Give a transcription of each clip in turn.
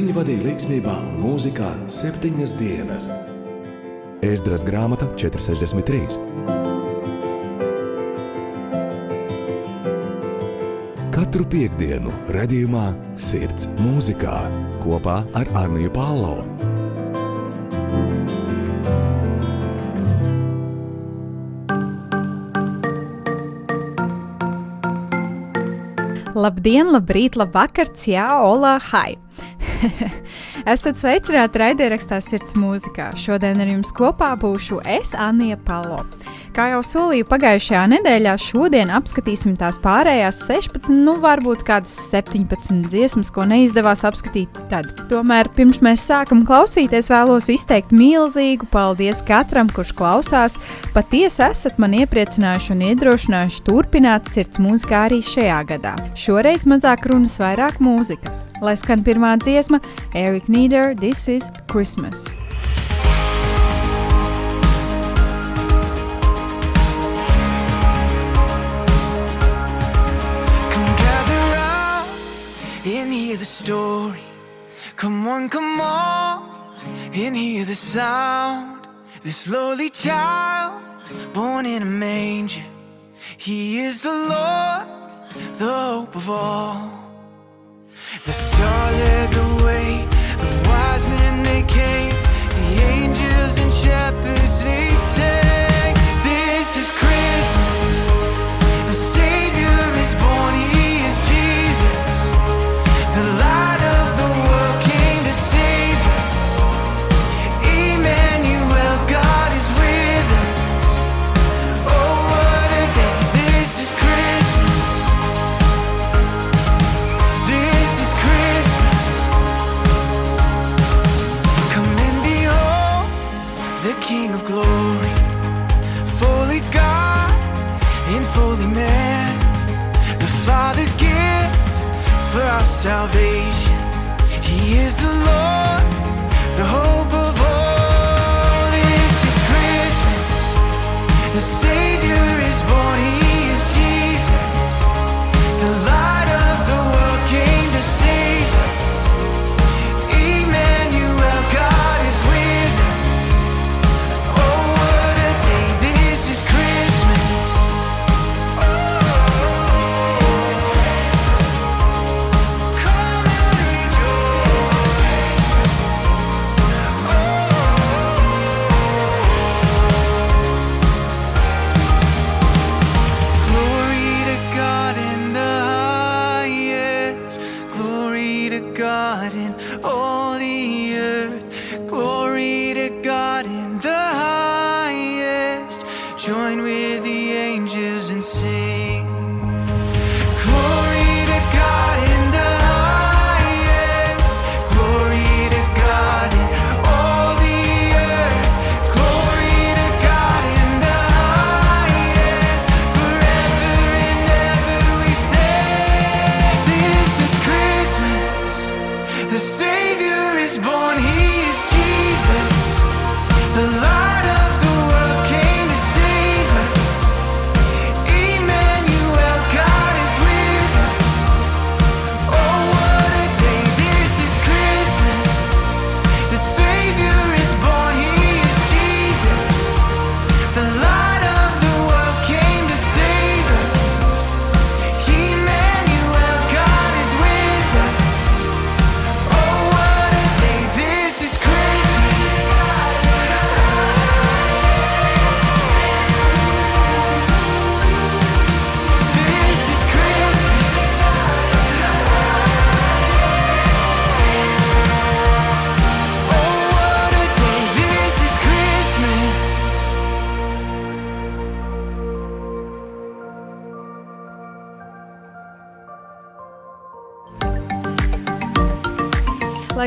Viņi vadīja līdzsvarā un mūzikā septiņas dienas. Ēzdras grāmata 463. Katru piekdienu, redzējumā, sirds mūzikā kopā ar Arniju Pālau. Labdien, labrīt, labvakar, jā, olā, hai! Esat sveicināti raidierakstā Sirds mūzikā. Šodien ar jums kopā būšu es, Anija Palo. Kā jau solīju pagājušajā nedēļā, šodien apskatīsim tās pārējās 16, nu varbūt kādas 17 dziesmas, ko neizdevās apskatīt tad. Tomēr pirms mēs sākam klausīties, vēlos izteikt milzīgu paldies katram, kurš klausās. Patiesi esat man iepriecinājuši un iedrošinājuši turpināt sirds mūzikā arī šajā gadā. Šoreiz mazāk runas, vairāk mūzika. Lai skan pirmā dziesma, Eric Nieder, This is Christmas. The story. Come on, come on and hear the sound. This lowly child born in a manger. He is the Lord, the hope of all. The star led the way, the wise men they came, the angels and shepherds they sang.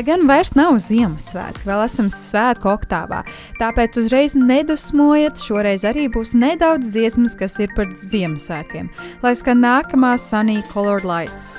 Gan vairs nav Ziemassvētki, vēl esam svētku oktāvā, tāpēc uzreiz nedusmojiet. Šoreiz arī būs nedaudz dziesmas, kas ir par Ziemassvētkiem. Lai skan nākamā Sunny Colored Lights.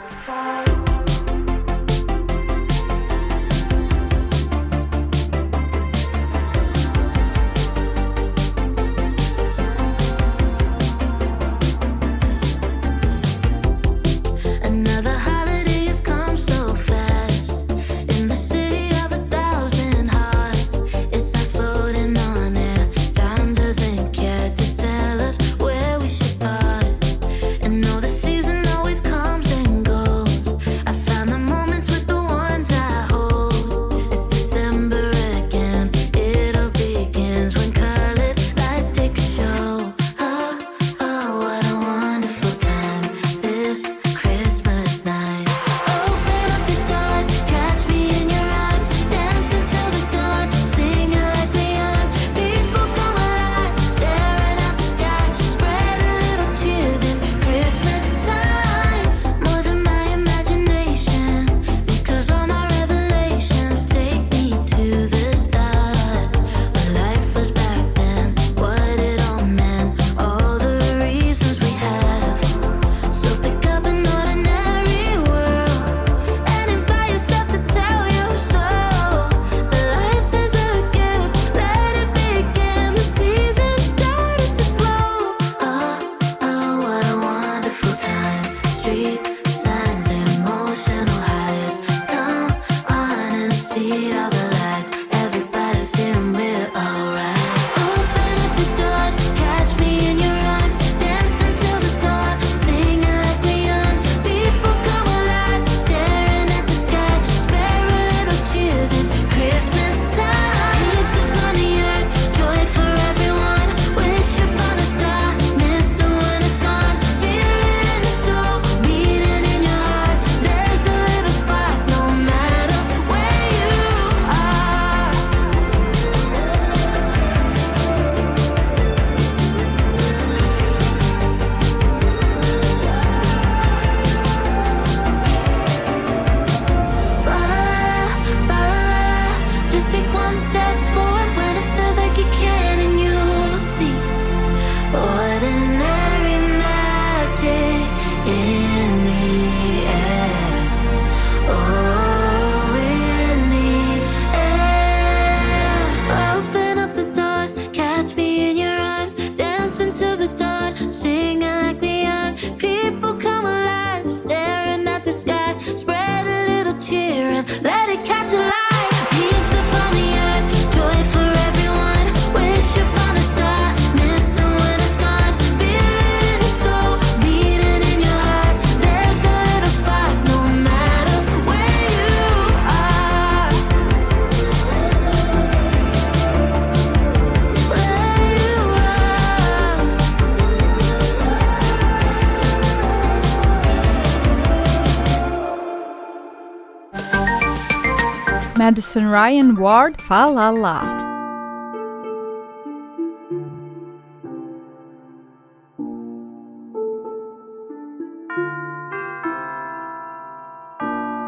Madison Ryan Ward Falala.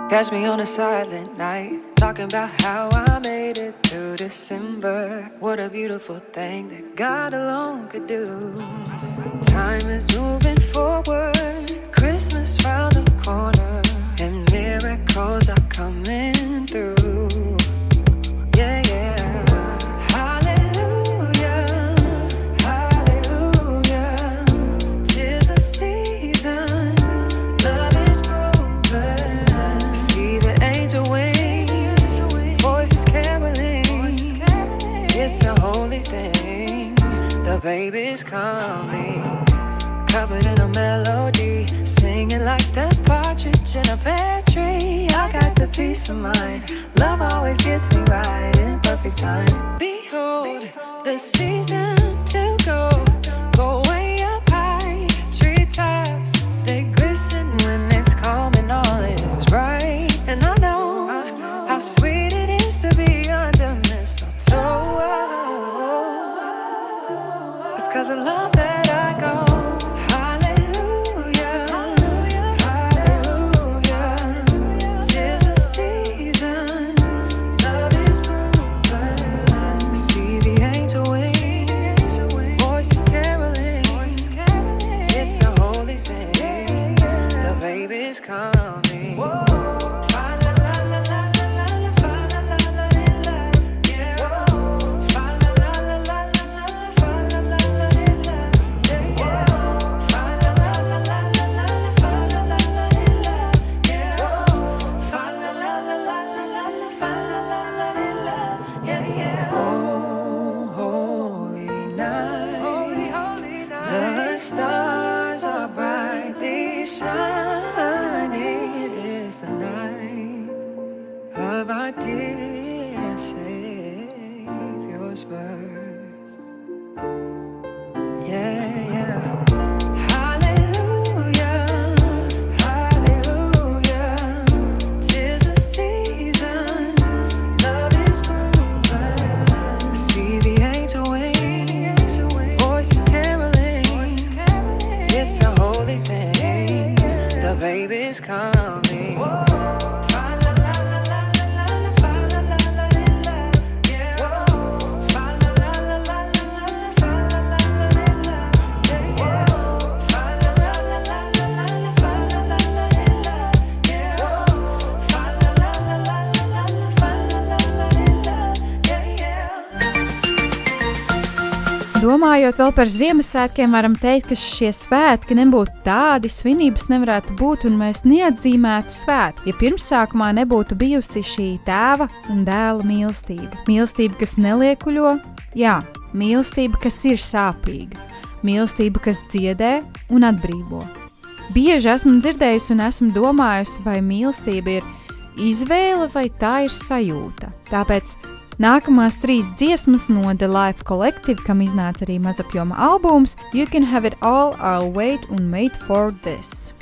Catch me on a silent night, talking about how I made it through December. What a beautiful thing that God alone could do. Time is moving forward, Christmas round the corner. baby's coming, Covered in a melody, singing like that partridge in a pear tree. I got the peace of mind. Love always gets me right in perfect time. Behold, the season to go. baby's come. Domājot vēl par Ziemassvētkiem, varam teikt, ka šie svētki nebūtu tādi, svinības nevarētu būt, un mēs neatzīmētu svētku, ja pirmsākumā nebūtu bijusi šī tēva un dēla mīlestība. Mīlestība, kas neliekuļo, jā, mīlestība, kas ir sāpīga, mīlestība, kas dziedē un atbrīvo. Bieži esmu dzirdējusi un esmu domājusi, vai mīlestība ir izvēle vai tā ir sajūta. Tāpēc Nākamās trīs dziesmas no The Life Collective, kam iznāca arī mazapjoma albums You Can Have It All, I'll Wait un Made for This.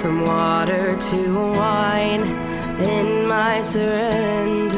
From water to wine in my surrender.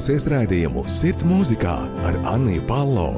klausies raidījumu Sirds mūzikā ar Anniju Palo.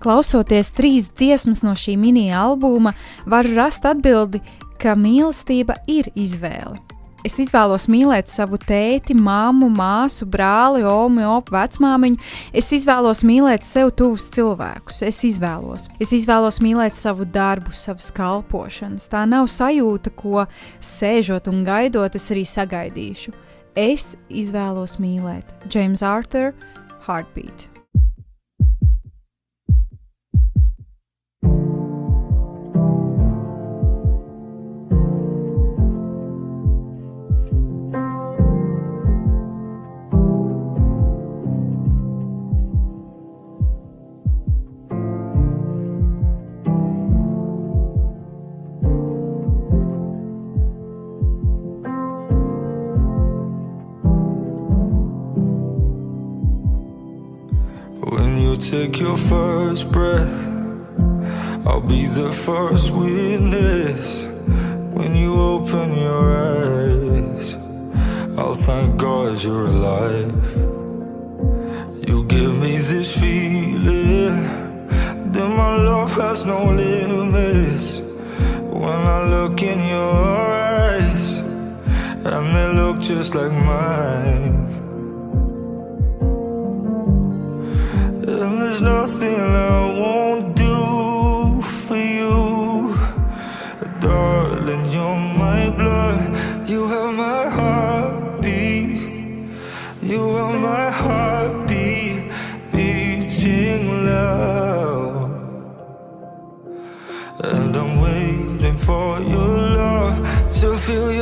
Klausoties trīs dziesmas no šī mini-albuma, var rast atbildi, ka mīlestība ir izvēle. Es izvēlos mīlēt savu tēti, māmu, māsu, brāli, omu, opu, vecmāmiņu. Es izvēlos mīlēt sev tuvus cilvēkus. Es izvēlos. Es izvēlos mīlēt savu darbu, savas kalpošanas. Tā nav sajūta, ko sēžot un gaidot, es arī sagaidīšu. Es izvēlos mīlēt. James Arthur, Heartbeat. Take your first breath, I'll be the first witness. When you open your eyes, I'll thank God you're alive. You give me this feeling that my love has no limits. When I look in your eyes, and they look just like mine. Nothing I won't do for you. Darling, you're my blood. You have my heartbeat. You have my heartbeat beating loud. And I'm waiting for your love to feel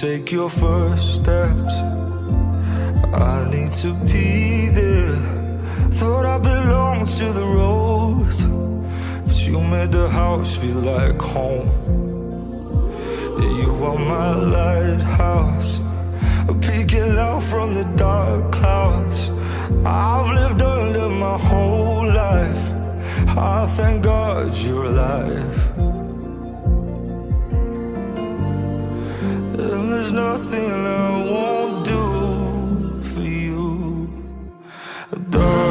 take your first steps, I need to be there. Thought I belonged to the road, but you made the house feel like home. You are my lighthouse, peeking out from the dark clouds. I've lived under my whole life. I thank God you're alive. There's nothing I won't do for you. Darling,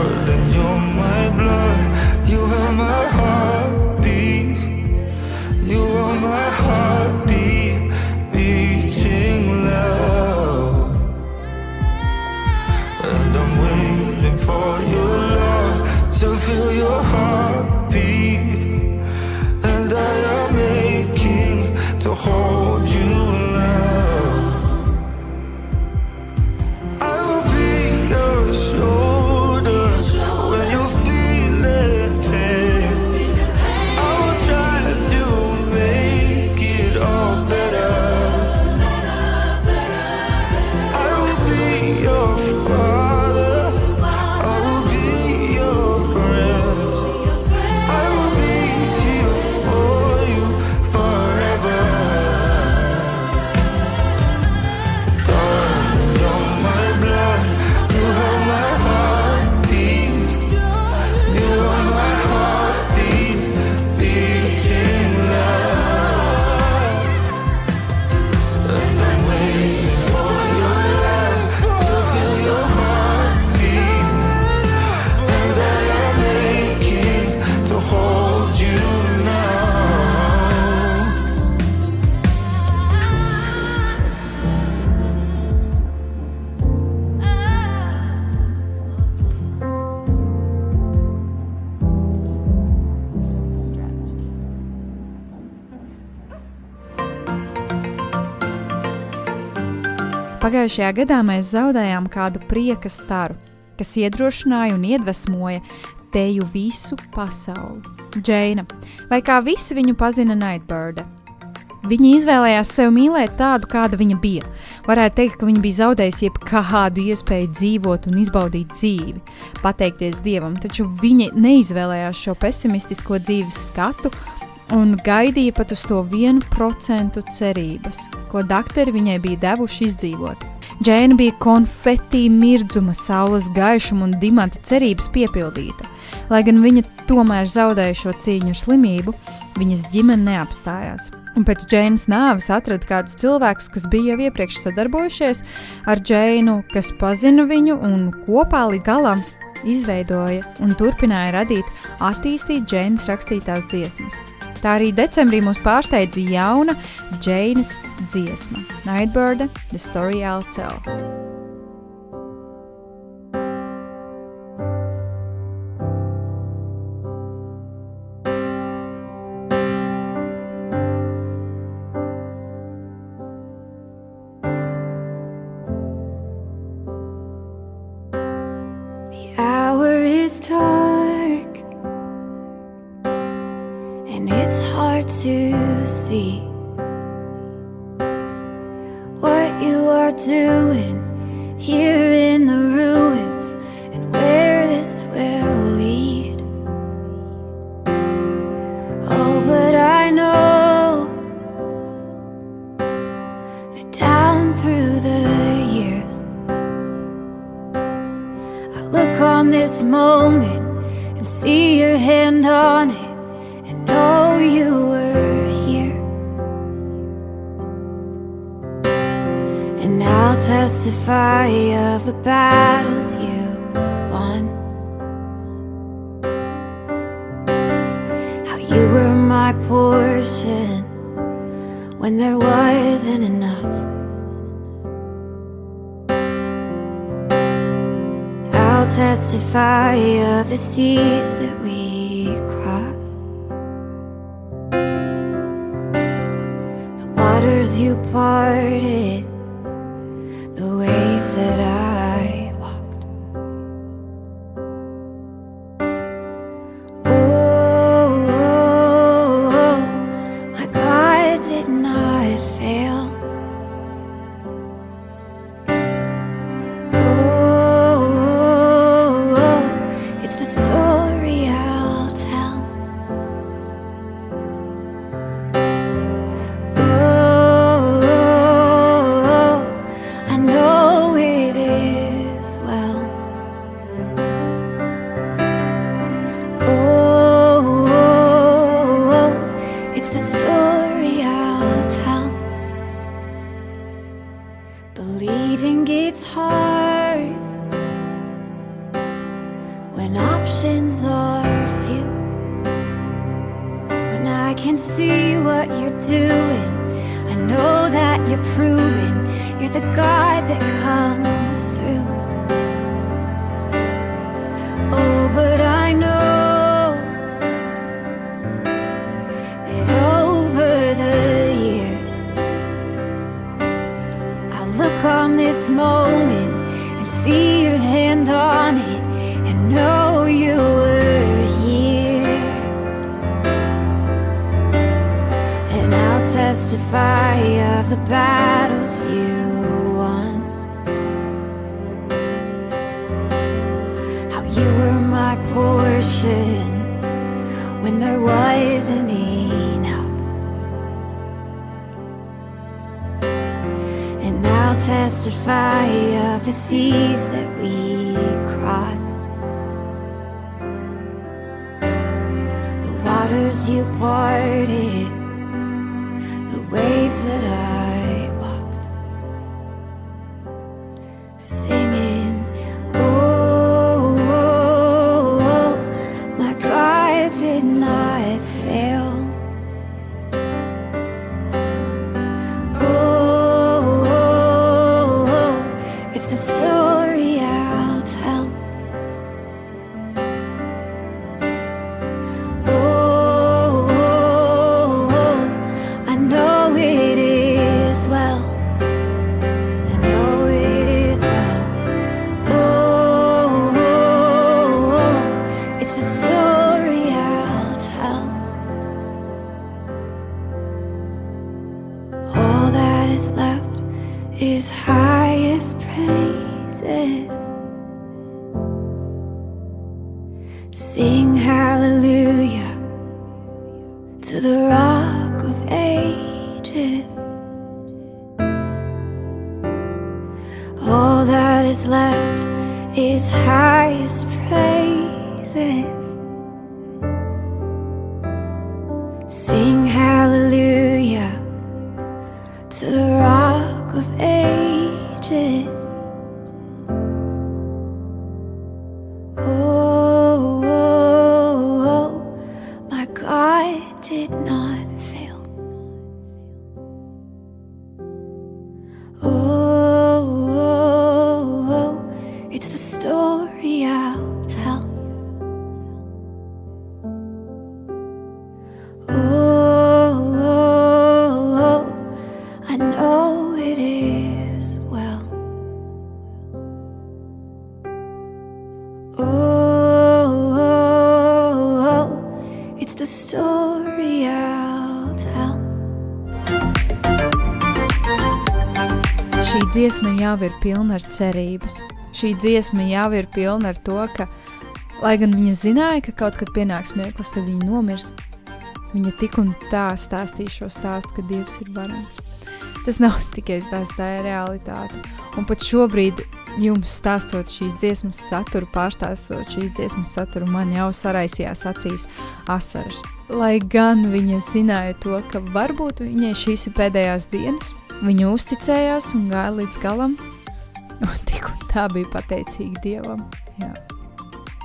Pagājušajā gadā mēs zaudējām kādu prieka staru. kas iedrošināja un iedvesmoja teju visu pasauli. Džeina, vai kā visi viņu pazina Nightbirda? Viņa izvēlējās sev mīlēt tādu, kāda viņa bija. Varētu teikt, ka viņa bija zaudējusi jebkādu iespēju dzīvot un izbaudīt dzīvi, pateikties Dievam, taču viņa neizvēlējās šo pesimistisko dzīves skatu un gaidīja pat uz to vienu procentu cerības, ko doktori viņai bija devuši izdzīvot. Džēna bija konfetti, mirdzuma, saules gaišuma un dimanta cerības piepildīta. Lai gan viņa tomēr zaudēja šo cīņu ar slimību, viņas ģimene neapstājās. Un pēc Džēnas nāves atrada kādus cilvēkus, kas bija jau iepriekš sadarbojušies ar Džēnu, kas pazina viņu un kopā līdz galam izveidoja un turpināja radīt, attīstīt Džēnas rakstītās dziesmas. Tā arī decembrī mūs pārsteidza jauna Džēnas dziesma - Nightbird, The Story I'll Tell. Šī dziesma jau ir pilna ar cerības. Šī dziesma jau ir pilna ar to, ka, lai gan viņa zināja, ka kaut kad pienāks mirklis, kad viņa nomirs, viņa tik un tā stāstīja šo stāstu, ka Dievs ir varants. Tas nav tikai stāsts, tā ir realitāte. Un pat šobrīd, jums stāstot šīs dziesmas saturu, pārstāstot šīs dziesmas saturu, man jau saraisījās acīs asaras. Lai gan viņa zināja to, ka varbūt viņai šīs ir pēdējās dienas, viņa uzticējās un gāja līdz galam. Un tik un tā bija pateicīga Dievam. Jā.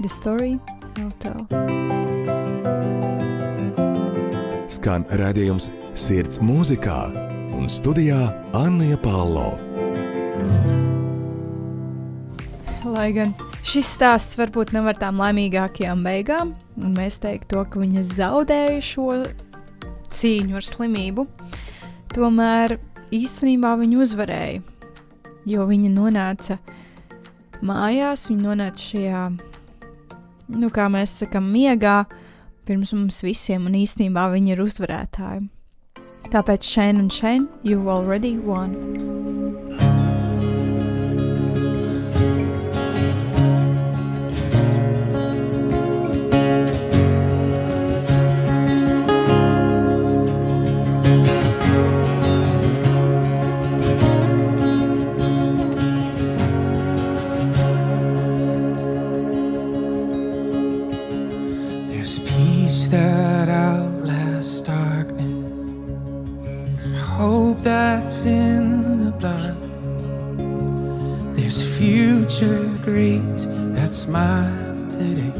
The story I'll tell. Skan redzējums sirds mūzikā un studijā Anna Palo. Lai gan šis stāsts varbūt nav ar tām laimīgākajām beigām, un mēs teiktu, to, ka viņa zaudēja šo cīņu ar slimību, tomēr īstenībā viņa uzvarēja. Jo viņa nonāca mājās, viņa nonāca šajā, nu, kā mēs sakām, miegā pirms mums visiem, un īstenībā viņa ir uzvarētāja. Tāpēc šeit un šeit, you already won. That's in the blood. There's future grace that smiles today,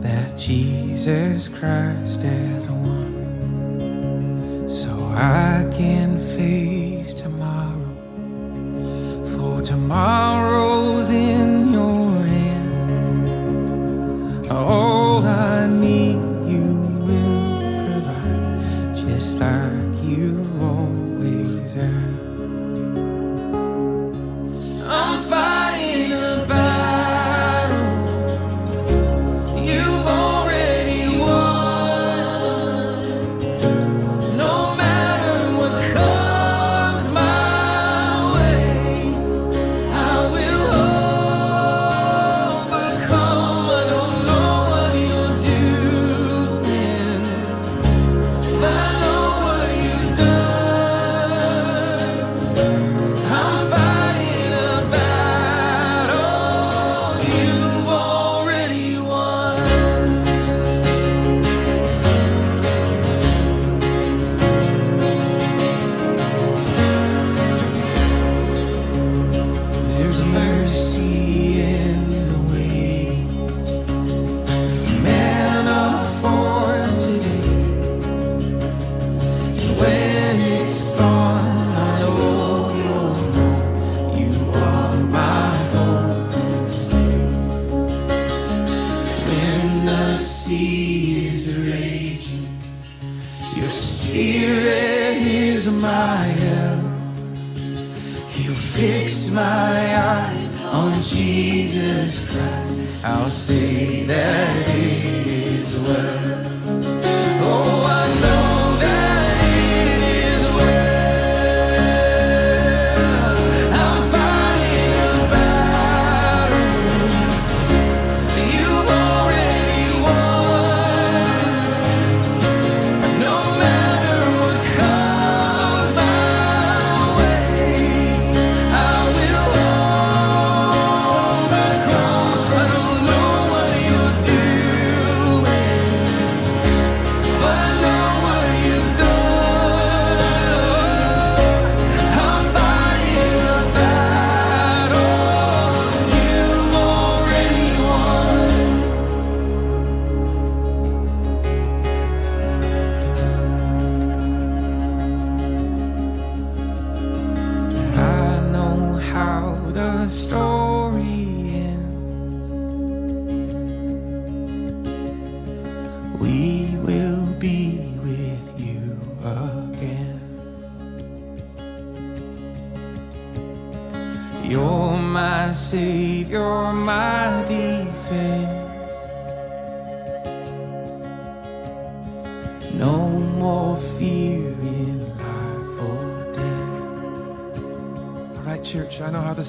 that Jesus Christ has won. So I can face tomorrow, for tomorrow's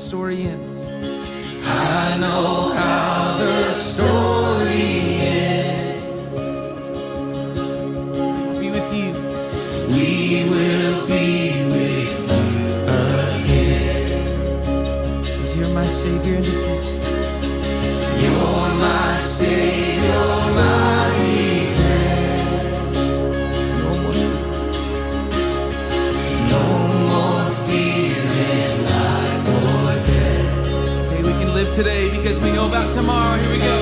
story ends. I know how the story ends. We'll be with you. We will be with you again. You're my Savior and defender. You're my Savior. today because we know about tomorrow. Here we go.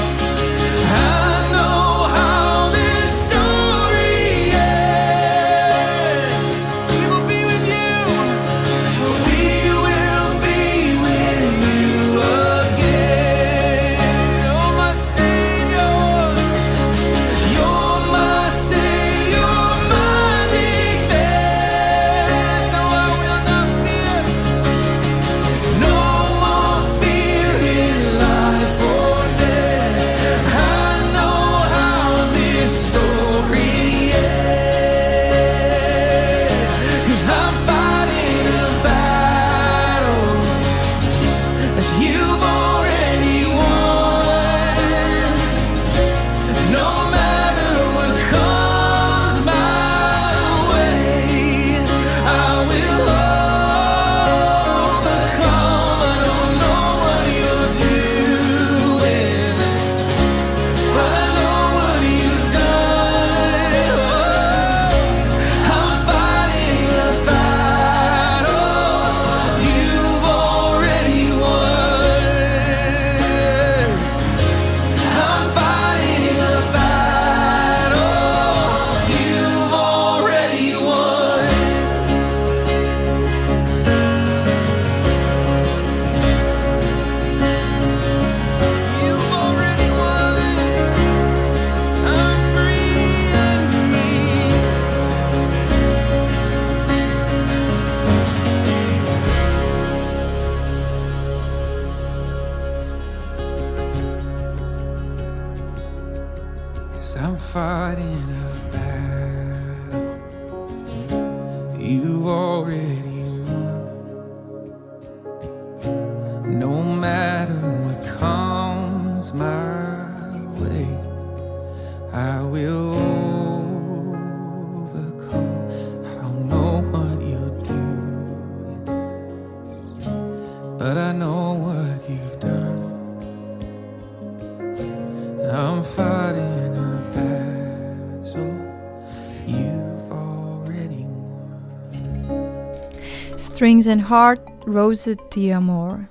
Strings and Heart, Rose D'Amour.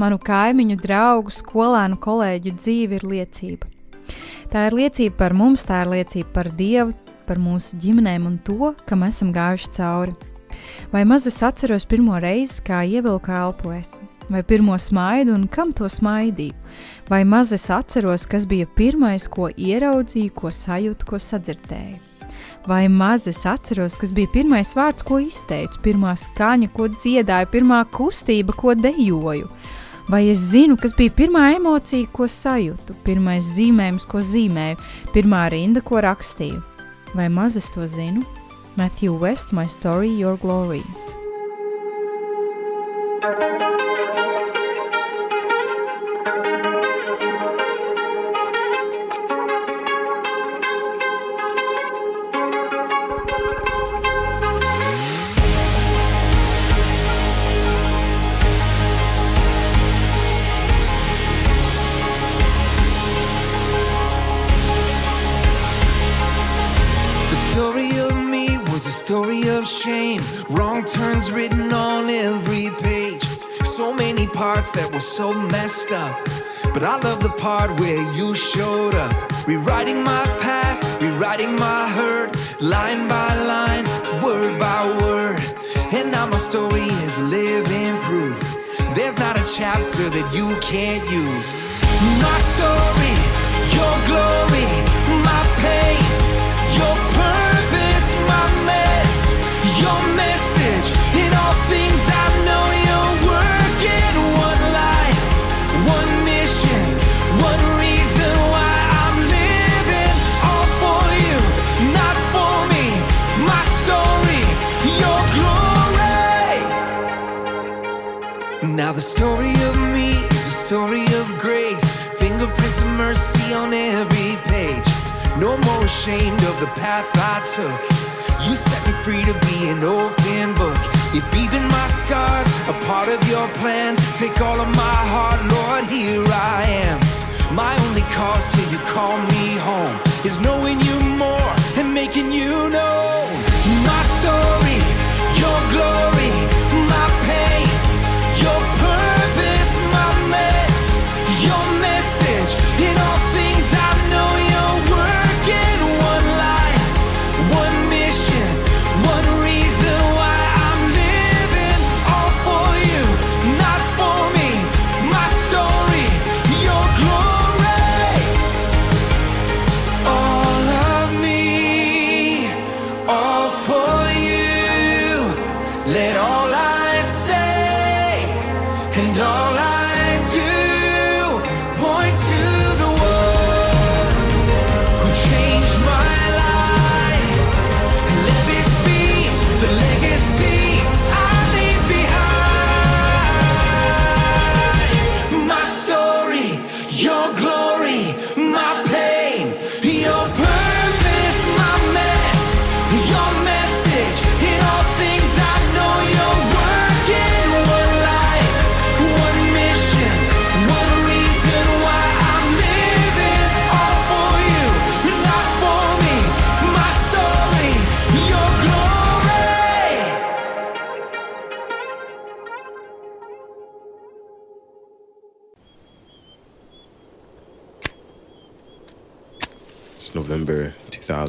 Manu kaimiņu, draugu, skolēnu, kolēģu dzīve ir liecība. Tā ir liecība par mums, tā ir liecība par Dievu, par mūsu ģimenēm un to, kam esam gājuši cauri. Vai maz es atceros pirmo reizi, kā ievilku elpoes, vai pirmo smaidu un kam to smaidīju, vai maz es atceros, kas bija pirmais, ko ieraudzīju, ko sajūtu, ko sadzirdēju. Vai maz es atceros, kas bija pirmais vārds, ko izteicu, pirmā skaņa, ko dziedāju, pirmā kustība, ko dejoju. Vai es zinu, kas bija pirmā emocija, ko sajūtu, pirmais zīmējums, ko zīmēju, pirmā rinda, ko rakstīju. Vai maz es to zinu? Matthew West, My Story, Your Glory. The shame. Wrong turns written on every page. So many parts that were so messed up. But I love the part where you showed up. Rewriting my past, rewriting my hurt. Line by line, word by word. And now my story is living proof. There's not a chapter that you can't use. My story, your glory, on every page. No more ashamed of the path I took. You set me free to be an open book. If even my scars are part of your plan, take all of my heart, Lord, here I am. My only cause till you call me home is knowing you more and making you known. My story, your glory, my pain, your purpose, my mess, your message. In all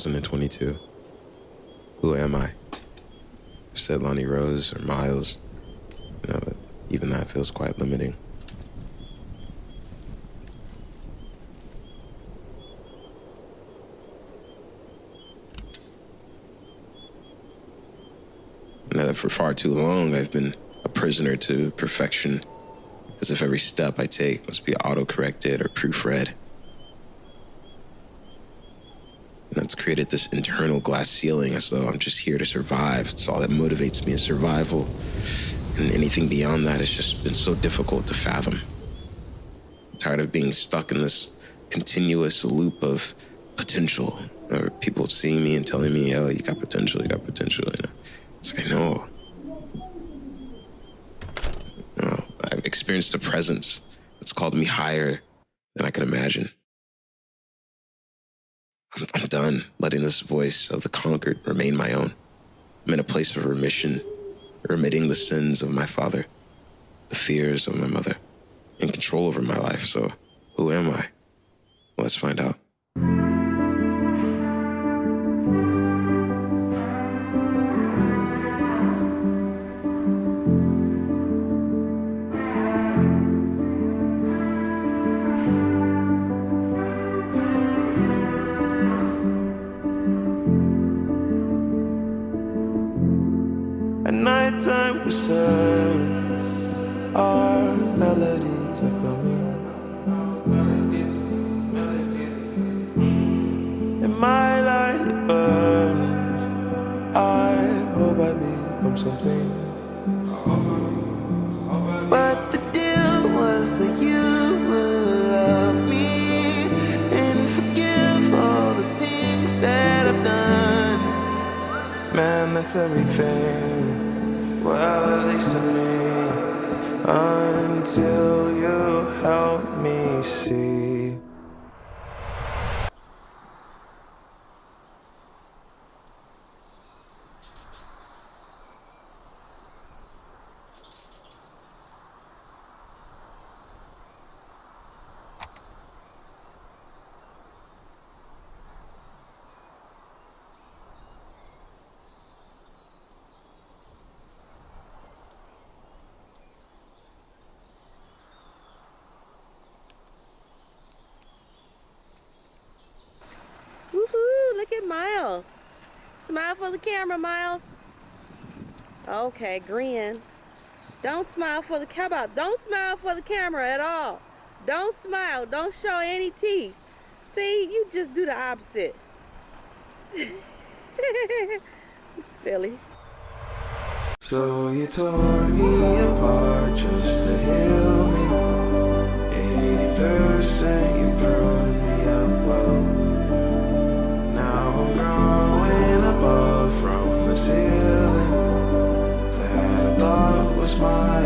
2022. Who am I? Said Lonnie Rose or Miles. You know, even that feels quite limiting. Now that for far too long I've been a prisoner to perfection, as if every step I take must be auto-corrected or proofread. And that's created this internal glass ceiling as though I'm just here to survive. It's all that motivates me is survival. And anything beyond that has just been so difficult to fathom. I'm tired of being stuck in this continuous loop of potential. Or people seeing me and telling me, oh, you got potential, you got potential. You know? It's like, no. No, I've experienced a presence that's called me higher than I can imagine. I'm, done letting this voice of the conquered remain my own. I'm in a place of remission, remitting the sins of my father, the fears of my mother, in control over my life. So, who am I? Let's find out. camera, Miles. Okay, grin. Don't smile for the, camera. don't smile for the camera at all. Don't smile. Don't show any teeth. See, you just do the opposite. Silly. So you tore me apart just to heal me. 80%. Thought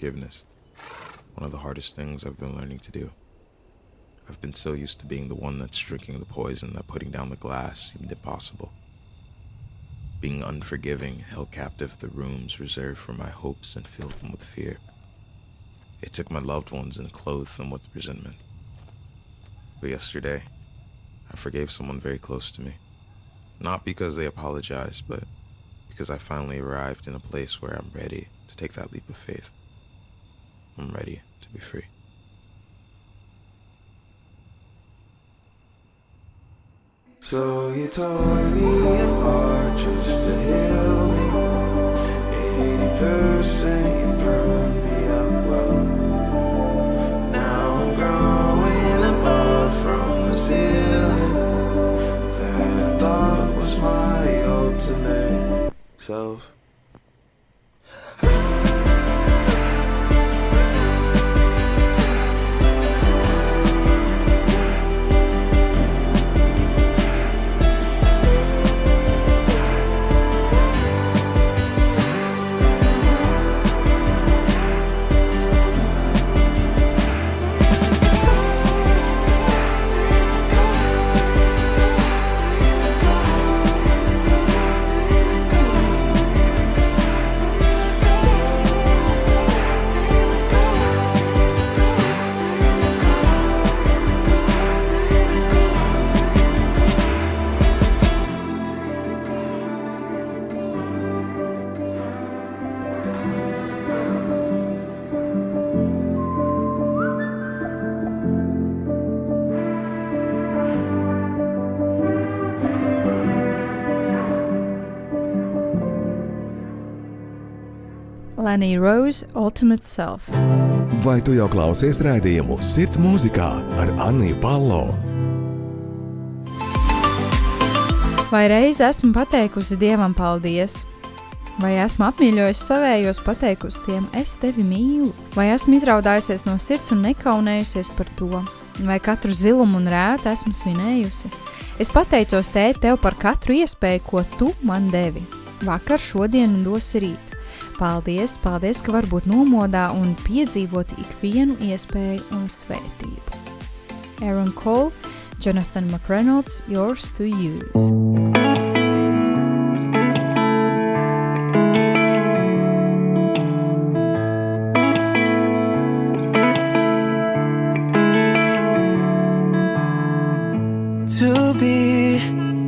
Forgiveness. One of the hardest things I've been learning to do. I've been so used to being the one that's drinking the poison that putting down the glass seemed impossible. Being unforgiving held captive the rooms reserved for my hopes and filled them with fear. It took my loved ones and clothed them with resentment. But yesterday, I forgave someone very close to me. Not because they apologized, but because I finally arrived in a place where I'm ready to take that leap of faith. I'm ready to be free. So you tore me apart just to heal me. Eighty percent you burned me up well. Now I'm growing above from the ceiling. That I thought was my ultimate self. Lenny Rose Ultimate Self. Vai tu jau klausies raidījumu Sirds mūzikā ar Anniju Palo? Vai reiz esmu pateikusi Dievam paldies? Vai esmu apmīļojusi savējos, pateikusi tiem, es tevi mīlu? Vai esmu izraudājusies no sirds un nekaunējusies par to? Vai katru zilumu un rētu esmu svinējusi? Es pateicos tēti tev par katru iespēju, ko tu man devi. Vakar, šodien un dosi rīt. Paldies, paldies, ka var būt nomodā un piedzīvot ikvienu iespēju un svētību. Aaron Cole, Jonathan McReynolds, Yours to Use.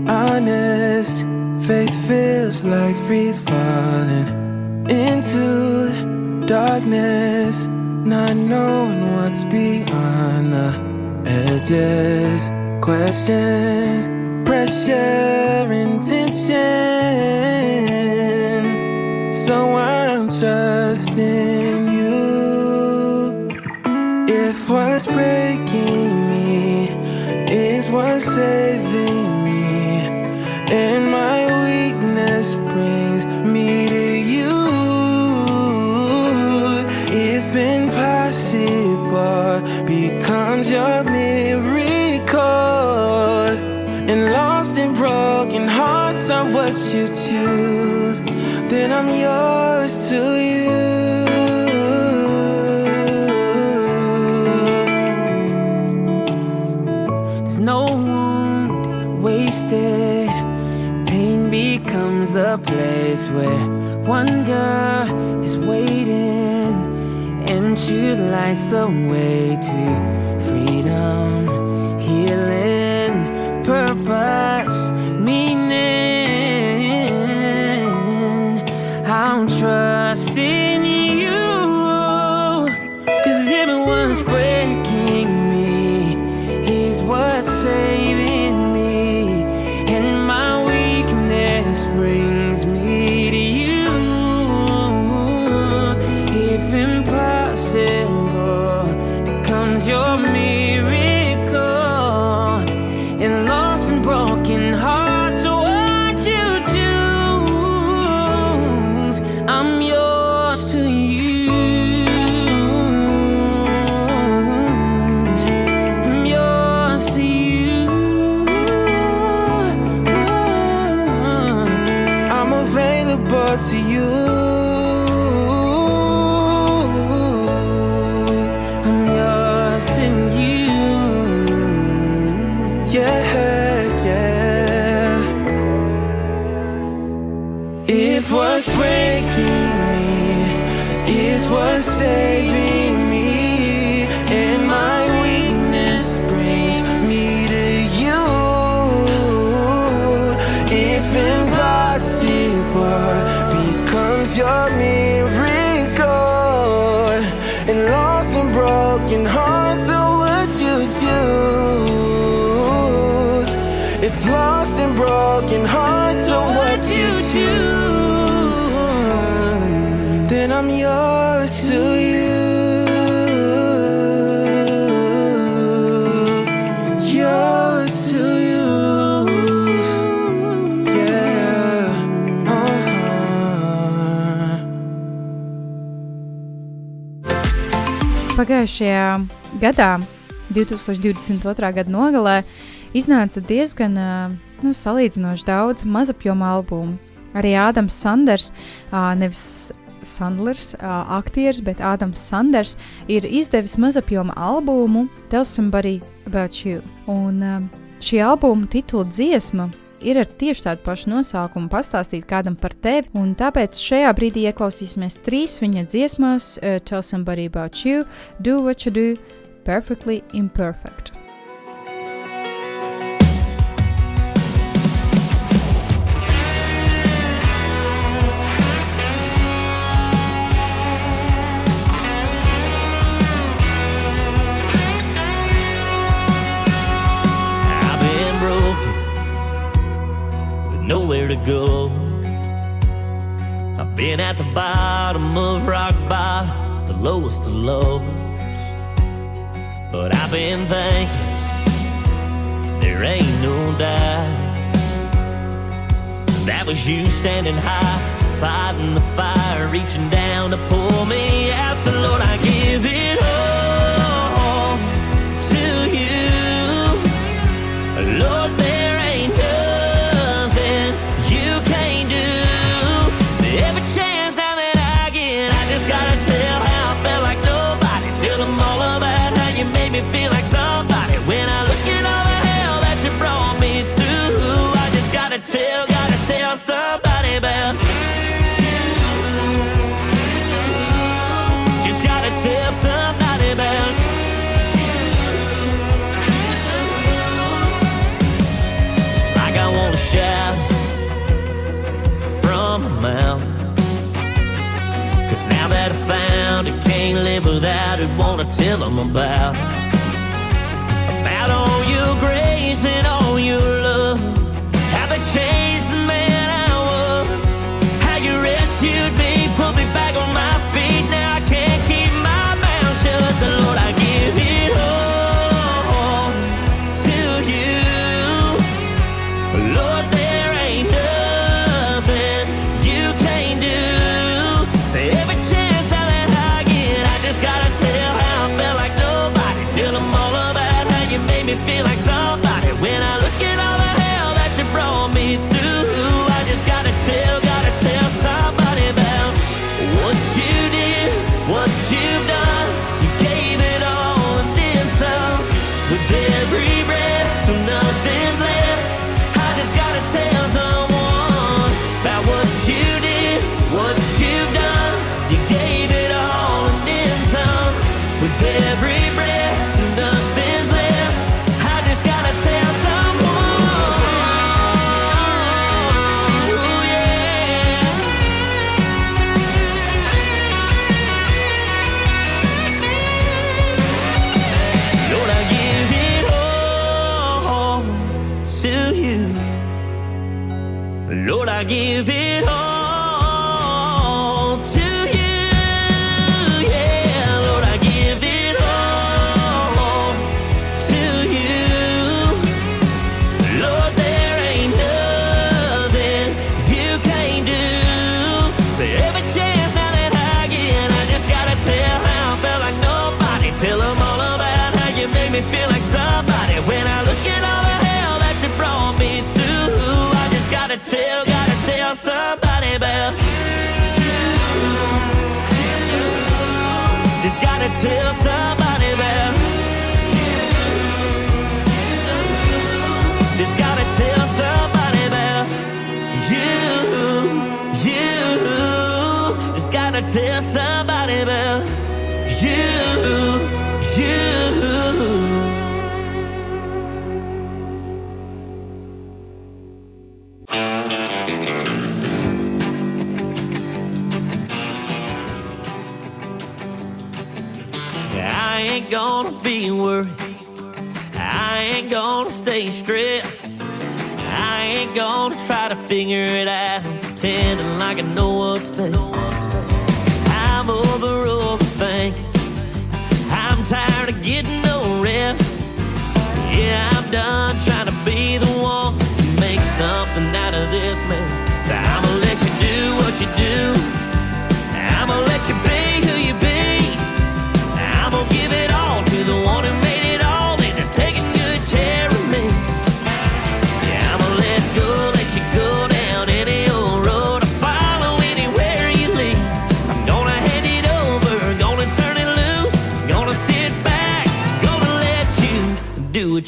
Honest, faith feels like free falling into darkness, not knowing what's beyond the edges. Questions, pressure, intention. So I'm trusting you. If what's breaking me is what's saving me, and my weakness brings are what you choose, then I'm yours to use. There's no wound wasted. Pain becomes the place where wonder is waiting, and truth lights the way to freedom, healing, purpose, meaning. What's breaking pagājušajā gadā, 2022. gada nogalē, iznāca diezgan nu, salīdzinoši daudz mazapjoma albumu. Arī Ādams Sanders, nevis Sandlers, aktieris, bet Ādams Sanders ir izdevis mazapjoma albumu Tell Somebody About You. Un šī albuma titula dziesma ir ar tieši tādu pašu nosaukumu pastāstīt kādam par tevi, un tāpēc šajā brīdī ieklausīsimies trīs viņa dziesmās uh, Tell Somebody About You, Do What You Do, Perfectly Imperfect. to go. I've been at the bottom of rock bottom, the lowest of lows. But I've been thinking there ain't no doubt. That was you standing high, fighting the fire, reaching down to pull me out. So Lord, I give it. neighbor that I wanna tell them about. about somebody, but just gotta tell somebody, you. just gotta tell somebody about you, you. Just gotta tell somebody about you. Worried. I ain't gonna stay stressed. I ain't gonna try to figure it out, pretending like I know what's best. I'm over overthinking. I'm tired of getting no rest. Yeah, I'm done trying to be the one to make something out of this mess. So I'ma let you do what you do. I'ma let you be.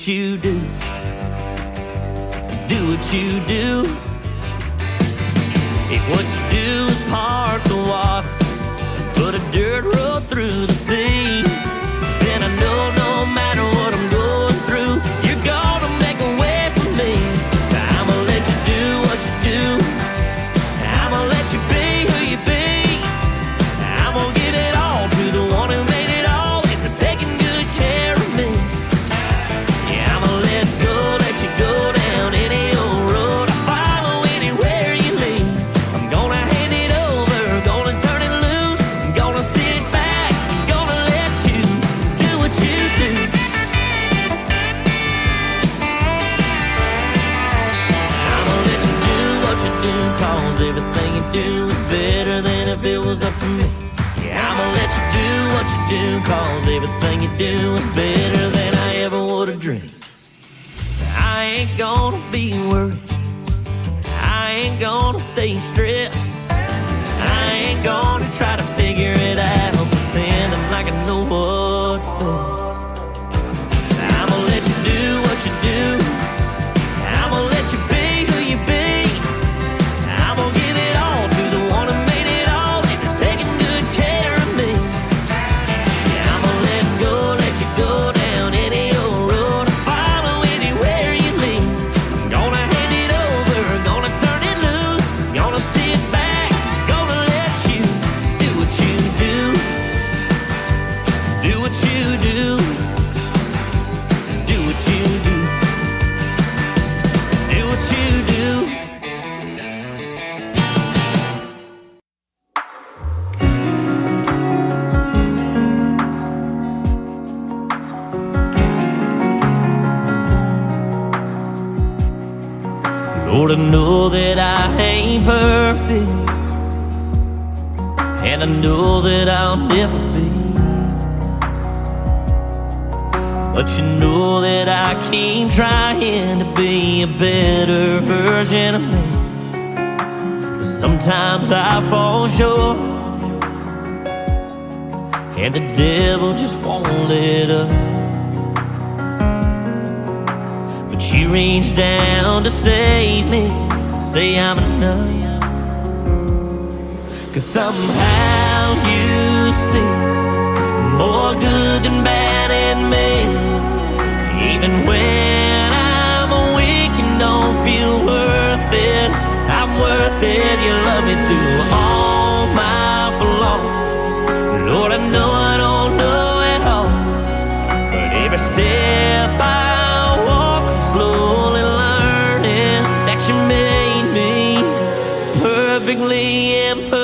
What you do. Do what you do. If what you do is part the water, put a dirt I ain't gonna be worried. I ain't gonna stay stressed. I ain't gonna I keep trying to be a better version of me. But sometimes I fall short, and the devil just won't let up. But you reached down to save me, say I'm enough. Cause somehow you see more good than bad in me. Even when I'm weak and don't feel worth it, I'm worth it. You love me through all my flaws. Lord, I know I don't know it all, but every step I walk, I'm slowly learning that you made me perfectly imperfect.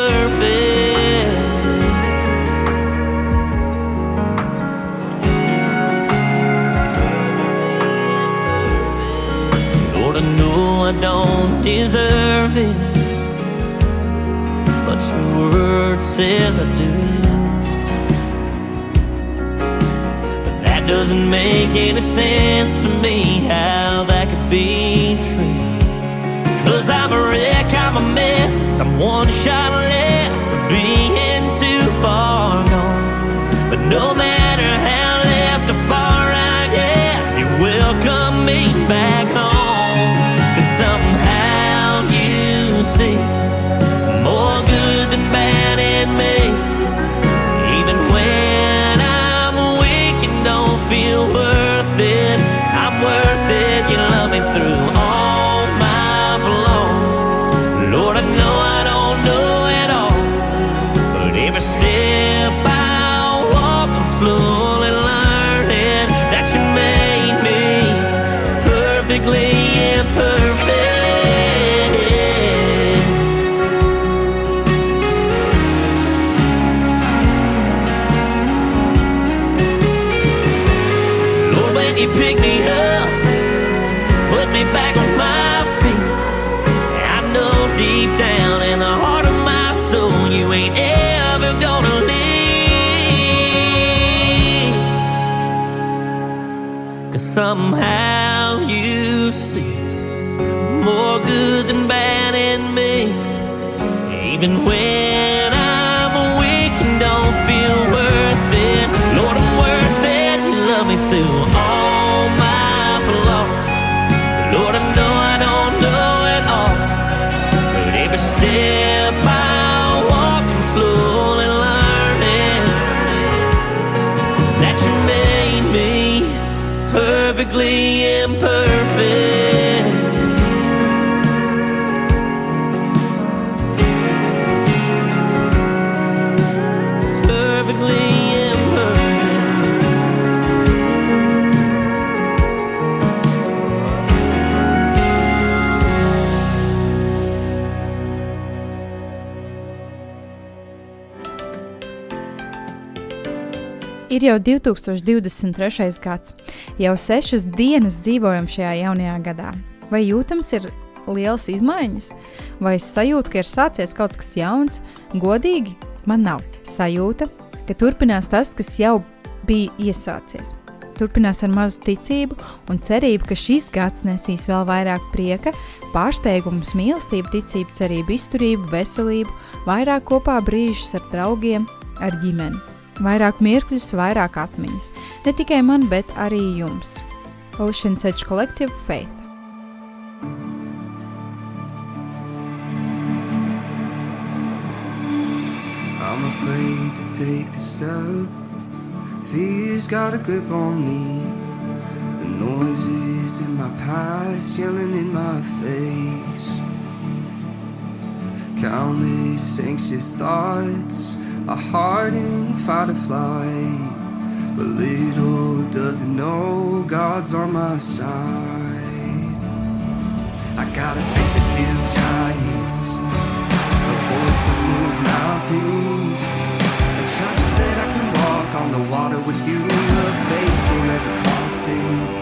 Deserve it, but your word says I do. But that doesn't make any sense to me how that could be true. Cause I'm a wreck, I'm a mess, I'm one shot less of being too far gone. But no matter how Ir jau 2023. gads, jau sešas dienas dzīvojam šajā jaunajā gadā. Vai jūtams ir liels izmaiņas, vai sajūta, ka ir sācies kaut kas jauns? Godīgi, man nav sajūta, ka turpinās tas, kas jau bija iesācies. Turpinās ar mazu ticību un cerību, ka šis gads nesīs vēl vairāk prieka, pārsteigumus, mīlestību, ticību, cerību, izturību, veselību, vairāk kopā brīžus ar draugiem, ar ģimeni. Vairāk mirkļus, vairāk atmiņas. Ne tikai man, bet arī jums. Ocean Edge Collective Faith. I'm afraid to take the step. Fear's got a grip on me. The noises in my past yelling in my face. Countless anxious thoughts, a hardened fight or flight. But little does it know God's on my side. I gotta faith that kills giants a voice that moves mountains. I trust that I can walk on the water with you. A faith forever constant.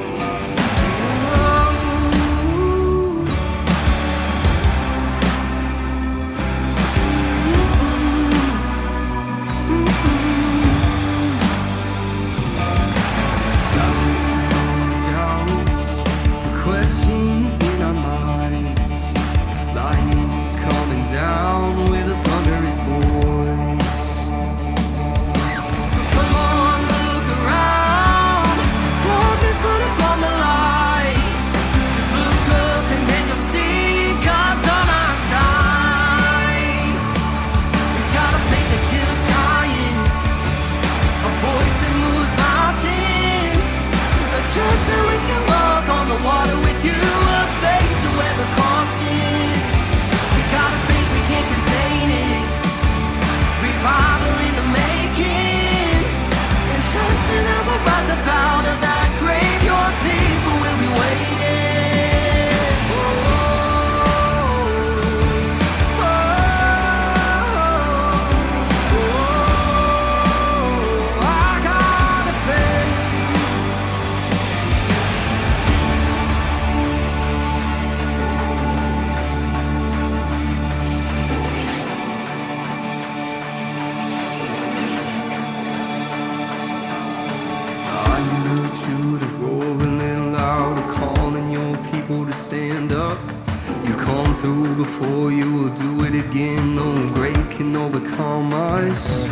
Through before, you will do it again. No grave can overcome us.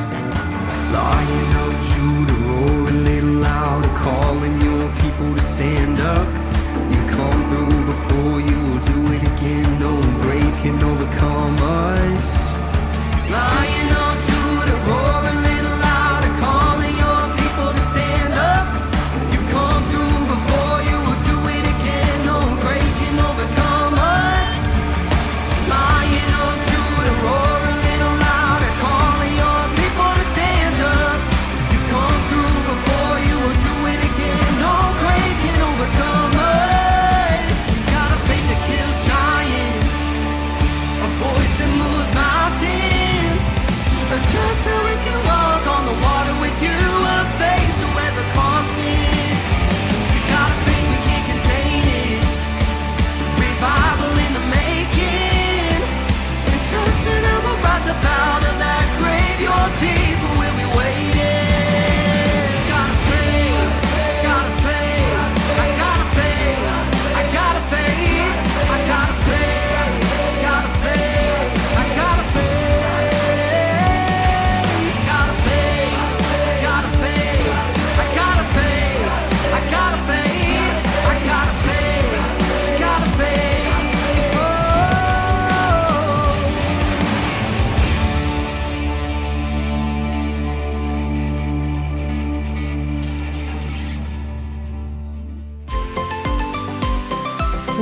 Lion of Judah, roar a little louder, calling your people to stand up. You've come through before, you will do it again. No grave can overcome us. Lion of Judah,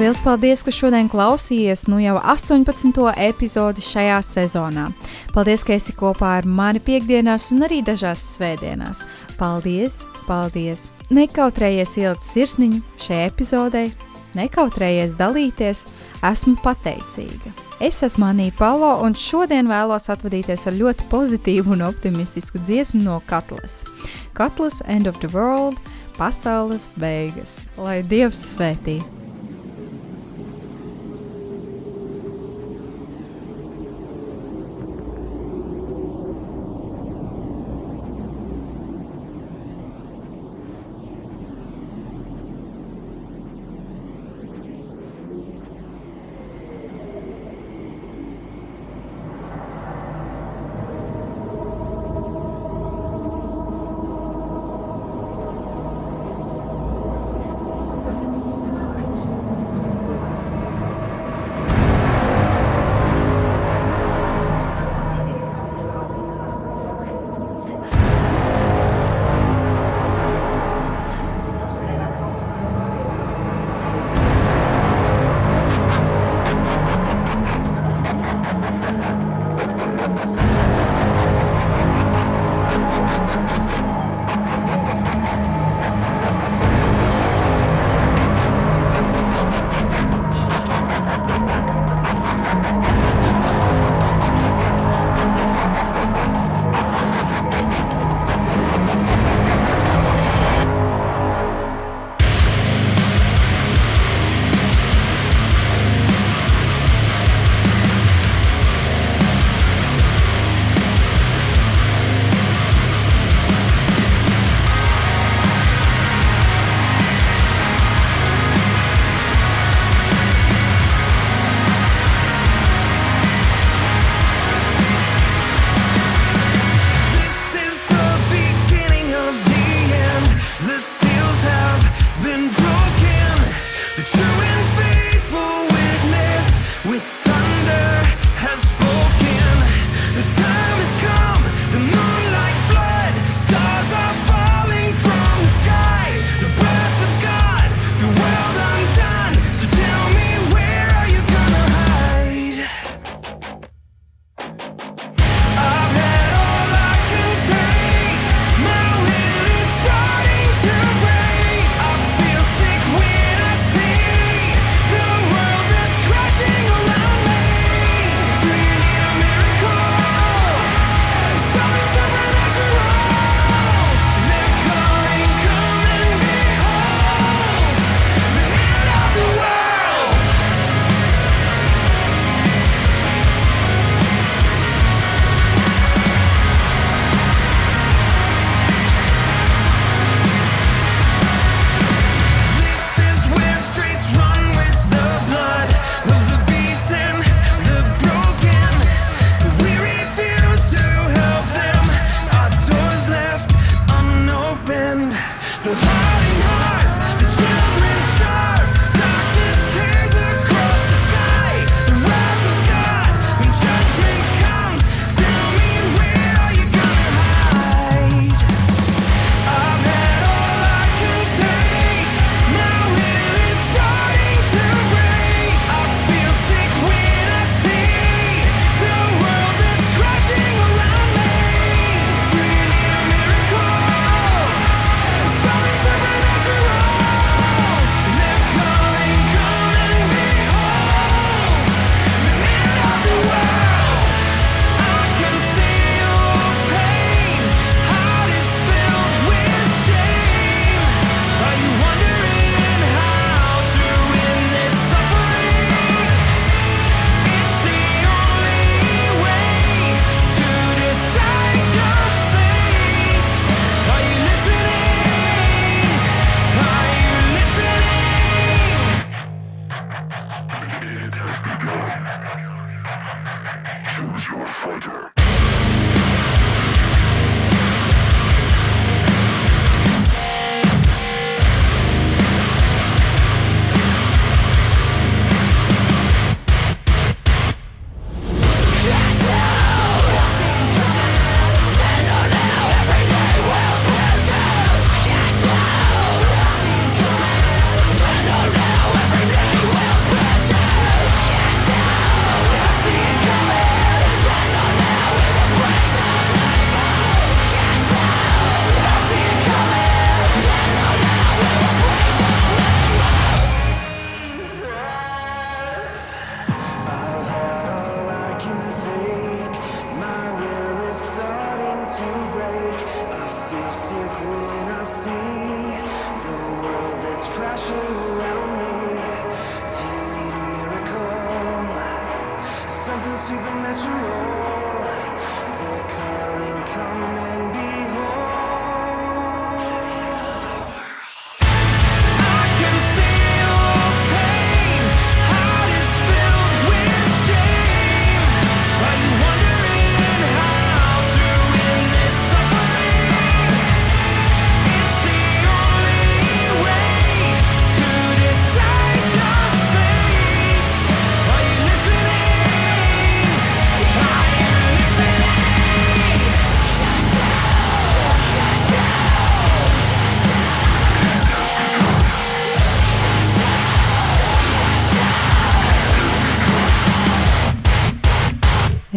Lielas paldies, ka šodien klausījies nu jau 18. epizodi šajā sezonā. Paldies, ka esi kopā ar mani piekdienās un arī dažās svētdienās. Paldies, paldies! Nekautrējies ielikt sirsniņu šajā epizodē, nekautrējies dalīties, esmu pateicīga. Es esmu Anija Palo, un šodien vēlos atvadīties ar ļoti pozitīvu un optimistisku dziesmu no Katlas. Katlas End of the World, pasaules beigas. Lai Dievs svētī!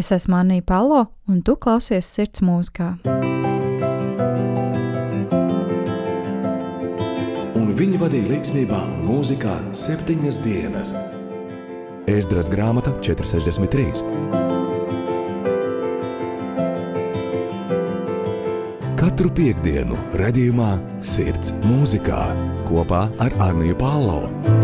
Es esmu Anija Palo, un tu klausies sirds mūzikā. Un viņi vadīja līdzsvarā un mūzikā septiņas dienas. Ēzdras grāmata 463. Katru piekdienu, redzējumā, sirds mūzikā kopā ar Arniju Pālau.